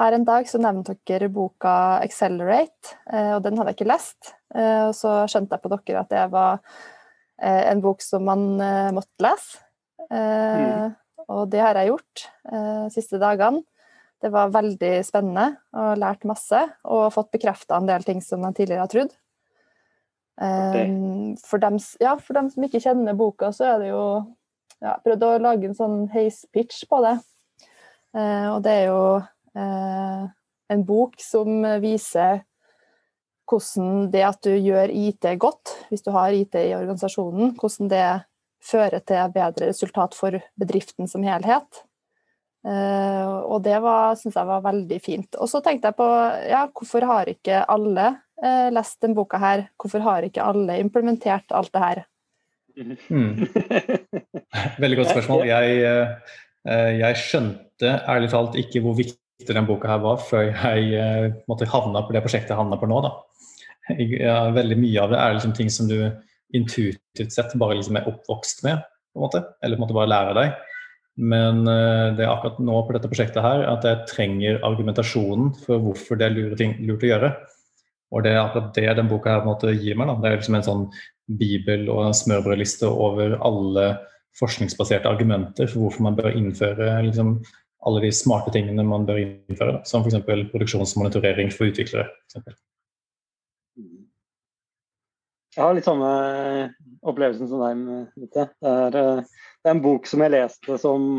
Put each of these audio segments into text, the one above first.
her en dag så nevnte dere boka 'Accelerate', eh, og den hadde jeg ikke lest. Eh, og så skjønte jeg på dere at det var eh, en bok som man måtte lese. Mm. Og det har jeg gjort de siste dagene. Det var veldig spennende og lært masse, og fått bekrefta en del ting som jeg tidligere har trodd. For dem, ja, for dem som ikke kjenner boka, så er det jo ja, prøvde å lage en sånn heispitch på det. Og det er jo en bok som viser hvordan det at du gjør IT godt, hvis du har IT i organisasjonen, hvordan det fører til bedre resultat for bedriften som helhet. Uh, og det syns jeg var veldig fint. Og så tenkte jeg på ja, hvorfor har ikke alle uh, lest denne boka her? Hvorfor har ikke alle implementert alt det her? Mm. Veldig godt spørsmål. Jeg, jeg skjønte ærlig talt ikke hvor viktig den boka her var før jeg eh, måtte havna på det prosjektet jeg havna på nå. da. Ja, veldig mye av det er liksom ting som du intuitivt sett bare liksom er oppvokst med, på en måte, eller på en måte bare lærer deg. Men uh, det er akkurat nå på dette prosjektet her at jeg trenger argumentasjonen for hvorfor det er lurt, ting, lurt å gjøre. Og det er akkurat det den boka her på en måte gir meg. da. Det er liksom en sånn bibel og en smørbrødliste over alle forskningsbaserte argumenter for hvorfor man bør innføre liksom, alle de smarte tingene man bør innføre, da, som f.eks. produksjonsmonitorering for utviklere. Jeg har litt samme opplevelsen som deg. Det er, eh, det er en bok som jeg leste som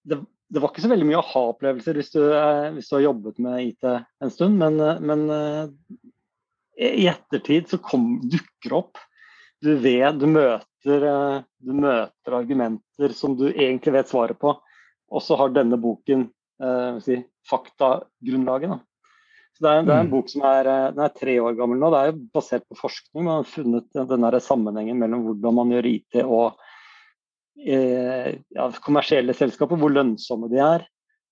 Det, det var ikke så veldig mye aha-opplevelser hvis, hvis, du har jobbet med IT en stund, men, men eh, i ettertid så kom, dukker opp Du vet, du møter, eh, du møter argumenter som du egentlig vet svaret på og så har denne boken eh, si, faktagrunnlaget. Så det er, det er, en mm. bok som er, eh, er, tre år gammel nå. Det er jo basert på forskning. Man har funnet den sammenhengen mellom hvordan man gjør IT og eh, ja, kommersielle selskaper, hvor lønnsomme de er.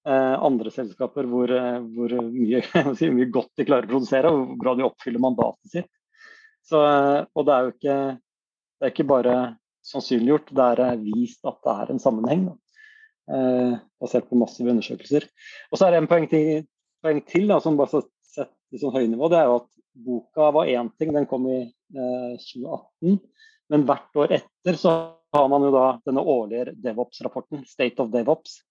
Eh, andre selskaper hvor, eh, hvor mye, si, mye, godt de klarer å produsere, og hvor bra de oppfyller mandatet sitt. Så, eh, og det er jo ikke, det er ikke bare sannsynliggjort, det er vist at det er en sammenheng. Da. Eh, basert på massive undersøkelser. Og så er det en poeng til, poeng til da, som bare sett i sånn høynivå. Det er jo at boka var én ting, den kom i eh, 2018. Men hvert år etter så har man jo da denne årlige DevOps-rapporten, State of DevOps,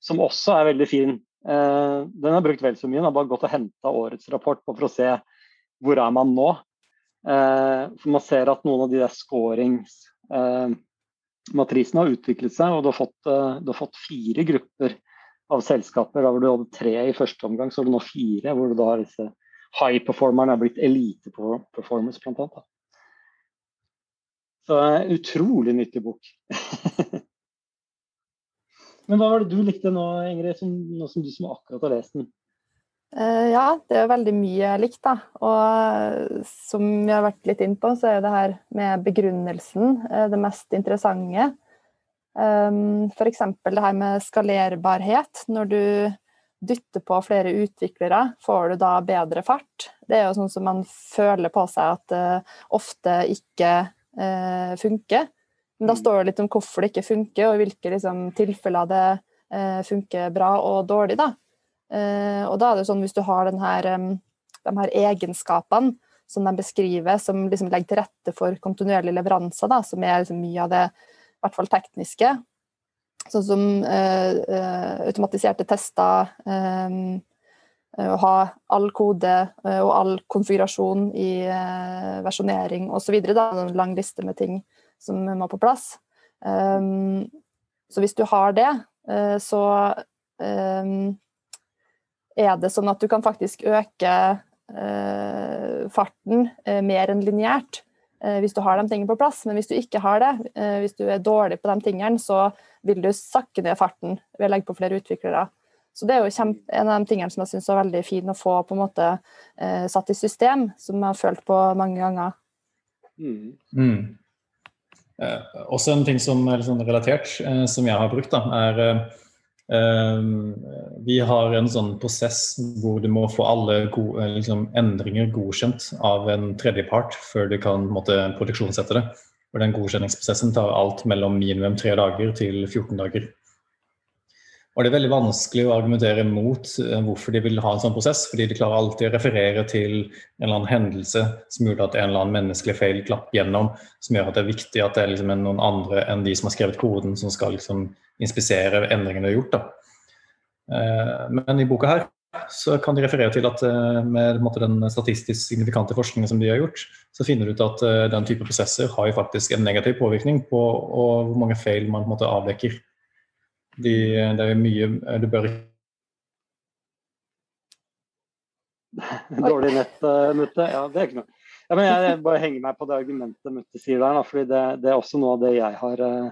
som også er veldig fin. Eh, den har brukt vel så mye. Den har bare gått og henta årets rapport for å se hvor er man nå. Eh, for Man ser at noen av de der scorings eh, matrisen har utviklet seg, og du har, fått, eh, du har fått, fire grupper av selskaper. Da hvor du hadde tre i første omgang, så har du nå fire. Hvor du da har disse high performerne er blitt elite performers, blant annet. Så uh, utrolig nyttig bok. Men hva var det du likte nå, Ingrid, som, nå som du som akkurat har lest den? Uh, ja, det er veldig mye likt, da. Og uh, som vi har vært litt inn på, så er jo det her med begrunnelsen uh, det mest interessante. F.eks. det her med skalerbarhet. Når du dytter på flere utviklere, får du da bedre fart? Det er jo sånn som man føler på seg at det ofte ikke funker. Men da mm. står det litt om hvorfor det ikke funker, og i hvilke liksom, tilfeller det funker bra og dårlig. da. Eh, og da er det sånn hvis du har her, de her egenskapene som de beskriver, som liksom legger til rette for kontinuerlige leveranser, da, som er liksom mye av det i hvert fall tekniske. Sånn som uh, automatiserte tester, um, å ha all kode uh, og all konfigurasjon i uh, versjonering osv. En lang liste med ting som må på plass. Så hvis du har det, så er det sånn at du kan faktisk øke eh, farten eh, mer enn lineært eh, hvis du har de tingene på plass. Men hvis du ikke har det, eh, hvis du er dårlig på de tingene, så vil du sakke ned farten ved å legge på flere utviklere. Så det er jo en av de tingene som jeg syns er veldig fin å få på en måte eh, satt i system, som jeg har følt på mange ganger. Mm. Mm. Eh, også en ting som er litt sånn relatert, som jeg har brukt, da, er Ehm, vi har en sånn prosess hvor du må få alle gode, eh, liksom, endringer godkjent av en tredjepart før du kan måtte, produksjonssette det. Og den godkjenningsprosessen tar alt mellom minimum tre dager til 14 dager. Og det er veldig vanskelig å argumentere mot eh, hvorfor de vil ha en sånn prosess, fordi de klarer alltid å referere til en eller annen hendelse som gjorde at en eller annen menneskelig feil glapp gjennom, som gjør at det er viktig at det er liksom noen andre enn de som har skrevet koden, som skal liksom inspisere endringene du har gjort. Da. Eh, men i boka her så kan de referere til at eh, med den statistisk signifikante forskningen som de har gjort, så finner du ut at den type prosesser har jo faktisk en negativ påvirkning på hvor mange feil man på en måte avdekker. De, det er mye Du bør ikke Dårlig nett, Mutte? Ja, det er ikke noe. Ja, men jeg bare henger meg på det argumentet Mutte sier der. Da, fordi det, det, er også noe av det jeg har uh,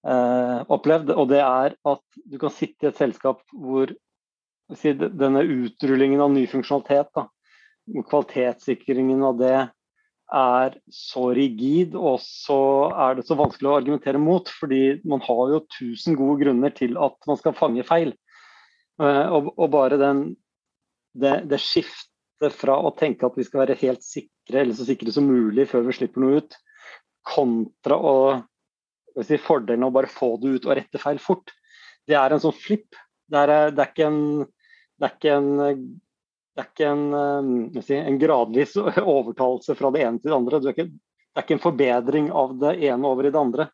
opplevd. Og det er at du kan sitte i et selskap hvor si, denne utrullingen av ny funksjonalitet, da, kvalitetssikringen av det, er så rigid, og så er det så vanskelig å argumentere mot. Fordi man har jo tusen gode grunner til at man skal fange feil. Eh, og, og bare den, det, det, skiftet fra å tenke at vi skal være helt sikre, eller så sikre som mulig før vi slipper noe ut, kontra å si, fordelen av å bare få det ut og rette feil fort, det er en sånn flipp. Det er, det er ikke en, det er ikke en det er ikke en, eh, si, en, gradvis overtalelse fra det ene til det andre. Det er, ikke, det er, ikke, en forbedring av det ene over i det andre.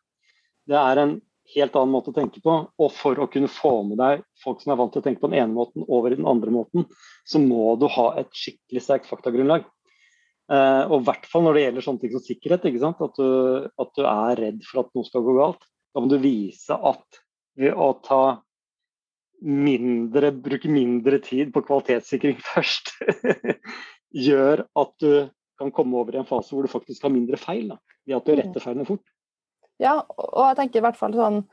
Det er en helt annen måte å tenke på. Og for å kunne få med deg folk som er vant til å tenke på den ene måten over i den andre måten, så må du ha et skikkelig sterkt faktagrunnlag. Eh, og i hvert fall når det gjelder sånne ting som sikkerhet. At du, at, du, er redd for at noe skal gå galt. Da må du vise at ved å ta mindre, bruke mindre tid på kvalitetssikring først, gjør at du kan komme over i en fase hvor du faktisk har mindre feil. Da, i at du mm. retter feilene fort. Ja, og jeg tenker i hvert fall sånn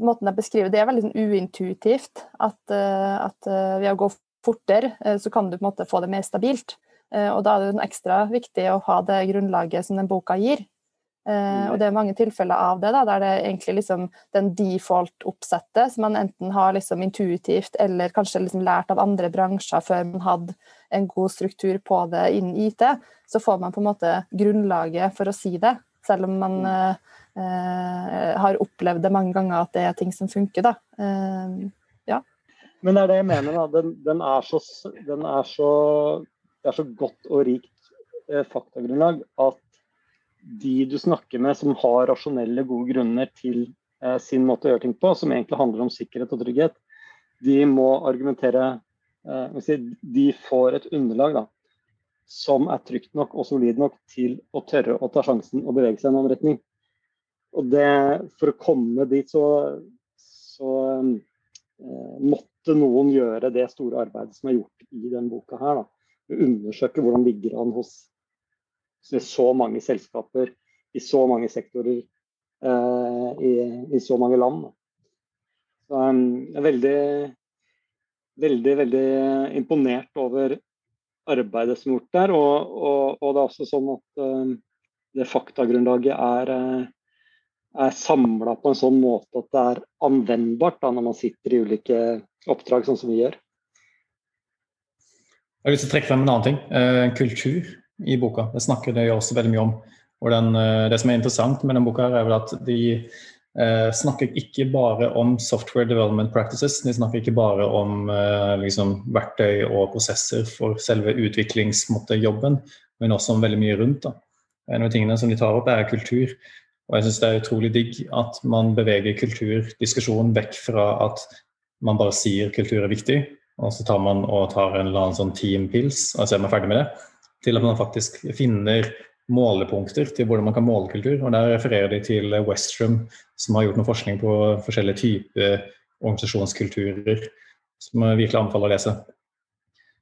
Måten jeg beskriver det, er veldig sånn uintuitivt. At, uh, at uh, ved å gå fortere, så kan du på en måte få det mer stabilt. Og da er det ekstra viktig å ha det grunnlaget som den boka gir. Uh, og det er mange tilfeller av det, da, der det er egentlig liksom den default-oppsettet som man enten har liksom intuitivt eller kanskje liksom lært av andre bransjer før man hadde en god struktur på det innen IT, så får man på en måte grunnlaget for å si det, selv om man uh, har opplevd det mange ganger at det er ting som funker. da. ja. Men det er det jeg mener. da, Den, den, er, så, den er, så, det er så godt og rikt faktagrunnlag at de du snakker med som har rasjonelle, gode grunner til eh, sin måte å gjøre ting på, som egentlig handler om sikkerhet og trygghet, de må argumentere eh, si, De får et underlag da, som er trygt nok og solid nok til å tørre å ta sjansen og bevege seg i en annen retning. Og det, For å komme dit, så, så eh, måtte noen gjøre det store arbeidet som er gjort i denne boka her. Da. Undersøke hvordan ligger han hos så mange selskaper i så mange sektorer eh, i, i, så mange land. Så um, jeg er veldig, veldig, veldig imponert over arbeidet som er gjort der. Og, og, og det er også sånn at um, det faktagrunnlaget er, eh, er samla på en sånn måte at det er anvendbart da, når man sitter i ulike oppdrag, sånn som vi gjør. Jeg har lyst til å trekke frem en annen ting. En kultur i boka. Det snakker det også veldig mye om. Og den, eh, det som er interessant med den boka, er vel at de eh, snakker ikke bare om software development practices. De snakker ikke bare om eh, liksom, verktøy og prosesser for selve utviklingsjobben, men også om veldig mye rundt. Da. En av tingene som de tar opp, er kultur. Og jeg syns det er utrolig digg at man beveger kulturdiskusjonen vekk fra at man bare sier kultur er viktig, og så tar man og tar en eller annen sånn teampils og så er man ferdig med det til at man faktisk finner målepunkter til hvordan man kan måle kultur. Og Der refererer de til Westrum, som har gjort noe forskning på forskjellige typer organisasjonskulturer, som jeg virkelig anbefaler å lese.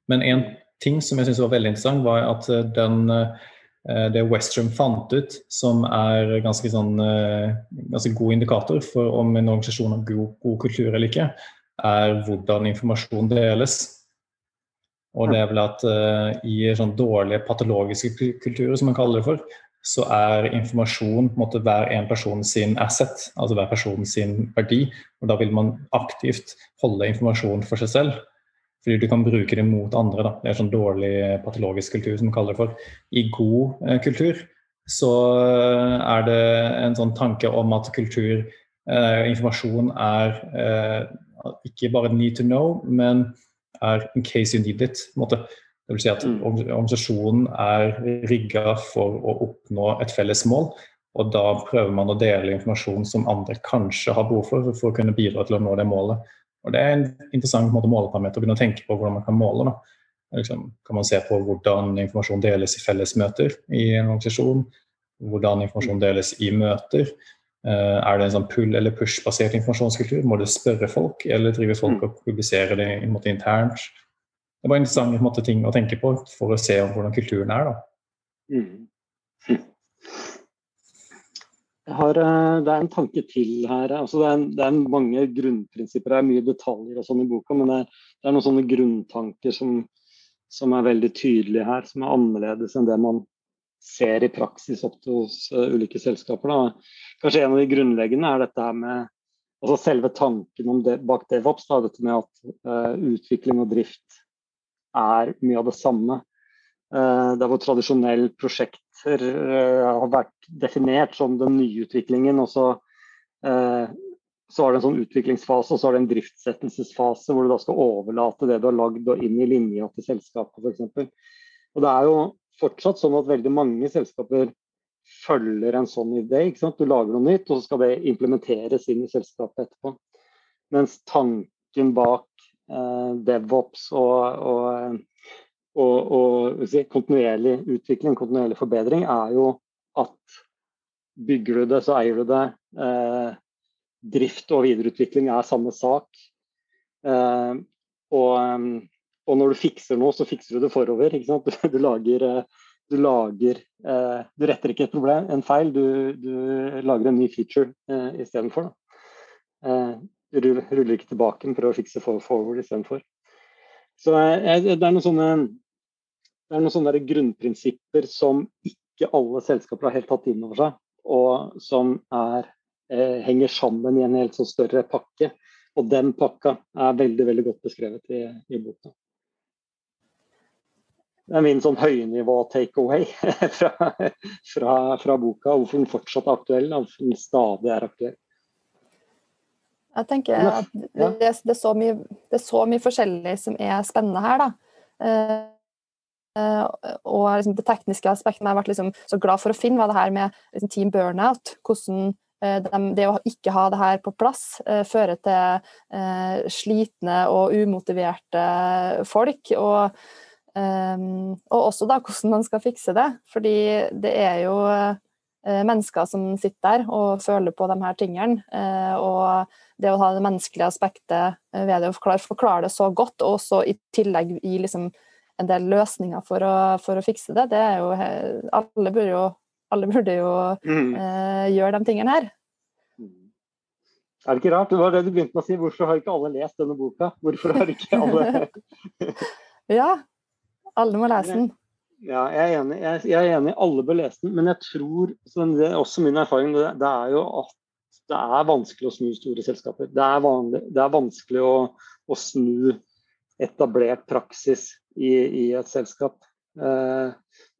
Men en ting som jeg syns var veldig interessant, var at den, eh, det Westrum fant ut, som er ganske, sånn, eh, ganske god indikator for om en organisasjon har god, god kultur eller ikke, er hvordan informasjon deles. Og det er vel at uh, i sånn dårlige patologiske kulturer, som man kaller det for, så er informasjon på en måte hver en person sin asset, altså hver person sin verdi. Og da vil man aktivt holde informasjon for seg selv. Fordi du kan bruke det mot andre. Da. Det er sånn dårlig patologisk kultur, som man kaller det for. I god uh, kultur så uh, er det en sånn tanke om at kultur, informasjon, er ikke bare need to know, men er in case you need it. Måte. Det vil si at mm. organisasjonen er rigga for å oppnå et felles mål. Og da prøver man å dele informasjon som andre kanskje har behov for, for å kunne bidra til å nå det målet. Og Det er en interessant måte måleparameter å begynne å tenke på hvordan man kan måle. Da. Liksom, kan man se på hvordan informasjon deles i fellesmøter i en organisasjon? Hvordan informasjon deles i møter? Uh, er det en sånn pull- eller push-basert informasjonskultur? Må du spørre folk, eller driver folk mm. og publiserer det måte, internt? Det bare interessante måte, ting å tenke på for å se hvordan kulturen er. Mm. Har, eh, det er en tanke til her. Altså det, er, det, er, mange grunnprinsipper. Det er mye detaljer og sånn i boka, men det er, det er, noen sånne grunntanker som, som, er veldig tydelige her, som er annerledes enn det man ser i praksis opp til hos uh, ulike selskaper. Da. Kanskje en av de grunnleggende er dette her med altså selve tanken det, bak DevOps. Da, dette med at uh, utvikling og drift er mye av det samme. Uh, der hvor tradisjonelle prosjekter uh, har vært definert som den nye utviklingen. Og så, uh, så har det en sånn utviklingsfase og så har det en driftsettelsesfase hvor du da skal overlate det du har lagd og inn i linja til selskapet f.eks. Og det er jo fortsatt sånn at veldig mange selskaper følger en sånn idé. ikke sant? Du lager noe nytt, og så skal det implementeres inn i selskapet etterpå. Mens tanken bak eh, DevOps og, og og, og si, kontinuerlig utvikling, kontinuerlig forbedring, er jo at bygger du det, så eier du det. Eh, drift og videreutvikling er samme sak. Eh, og, og, når du fikser noe, så fikser du det forover. Ikke sant? Du, du lager, du, lager eh, du retter ikke et problem, en feil, du, du lager en ny feature eh, istedenfor. Eh, du ruller ikke tilbake men prøver å fikse forward istedenfor. Så eh, det er noen sånne, det er noen sånne grunnprinsipper som ikke alle selskaper har helt tatt inn over seg, og som er, eh, henger sammen i en helt sånn større pakke. Og den pakka er veldig veldig godt beskrevet i, i boka. Det er min sånn høynivå takeaway fra, fra, fra boka, hvorfor den fortsatt er aktuell, hvorfor den stadig er aktuell. Jeg tenker at det, det, er så mye, det, er så mye, forskjellig som er spennende her. da. Uh, og liksom, det tekniske aspektet Jeg har vært liksom, så glad for å finne, var det her med liksom, team burnout. Hvordan uh, de, det å ikke ha det her på plass eh, fører til slitne og umotiverte folk. Og, um, og, også da hvordan man skal fikse det. Fordi det er jo mennesker som sitter der og føler på de her tingene. og det å ha det menneskelige aspektet ved det å forklare, forklare det så godt, og også i tillegg gi liksom en del løsninger for å, for å, fikse det, det er jo Alle burde jo, alle burde jo mm. eh, gjøre de tingene her. Er det ikke rart? Det var det du begynte med å si. Hvorfor har ikke alle lest denne boka? Hvorfor har ikke alle Ja, alle må lese den. Ja, jeg er enig. Jeg, jeg er enig. Alle bør lese den. Men jeg tror, det er også min erfaring, det, det er jo at det er vanskelig å snu store selskaper. Det er, vanlig, det er vanskelig å, å, snu etablert praksis i, i et selskap. Eh,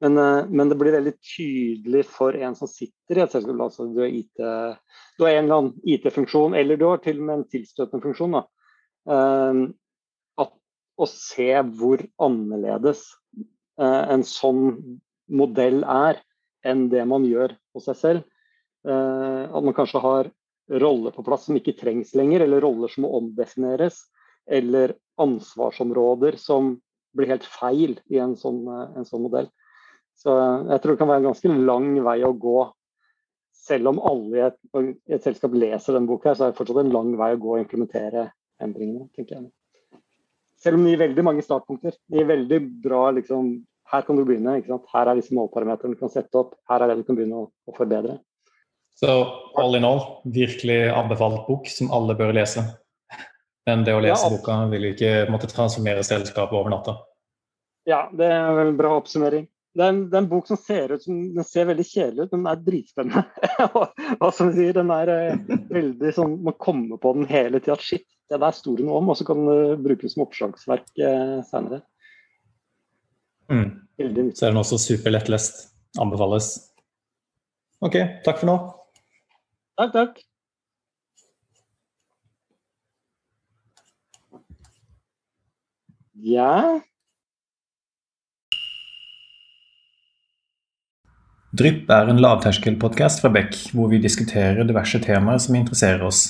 men, eh, men, det blir veldig tydelig for en som sitter i et selskap. altså Du, IT, du har en eller annen IT-funksjon, eller du har til og med en tilstøtende funksjon. At, å se hvor annerledes eh, en sånn modell er enn det man gjør hos seg selv. Eh, at man kanskje har roller på plass som ikke trengs lenger, eller roller som må omdefineres. Eller ansvarsområder som blir helt feil i en sånn, en sånn modell. Så jeg tror det kan være en ganske lang vei å gå. Selv om alle i et, et selskap leser denne boka, så er det fortsatt en lang vei å gå og implementere endringene. tenker jeg. Selv om det gir veldig mange startpunkter. Det gir veldig bra liksom, Her kan du begynne. Her er disse målparametrene du kan sette opp. Her er det du kan begynne å, å forbedre. Så all in all, virkelig anbefalt bok som alle bør lese. Men det å lese ja, boka vil ikke måtte transformere selskapet over natta. Ja, det er vel en bra oppsummering. Det er, en, det er, en, bok som ser ut som den ser veldig kjedelig ut, men den er dritspennende. Hva som sier, den er eh, veldig sånn, Man kommer på den hele tida. Shit, det der sto det noe om, og så kan det brukes som oppslagsverk eh, senere. Mm. Så er den også superlettlest. Anbefales. OK, takk for nå. Takk, takk. Ja. Drypp er en lavterskelpodkast fra Beck, hvor vi diskuterer diverse temaer som interesserer oss.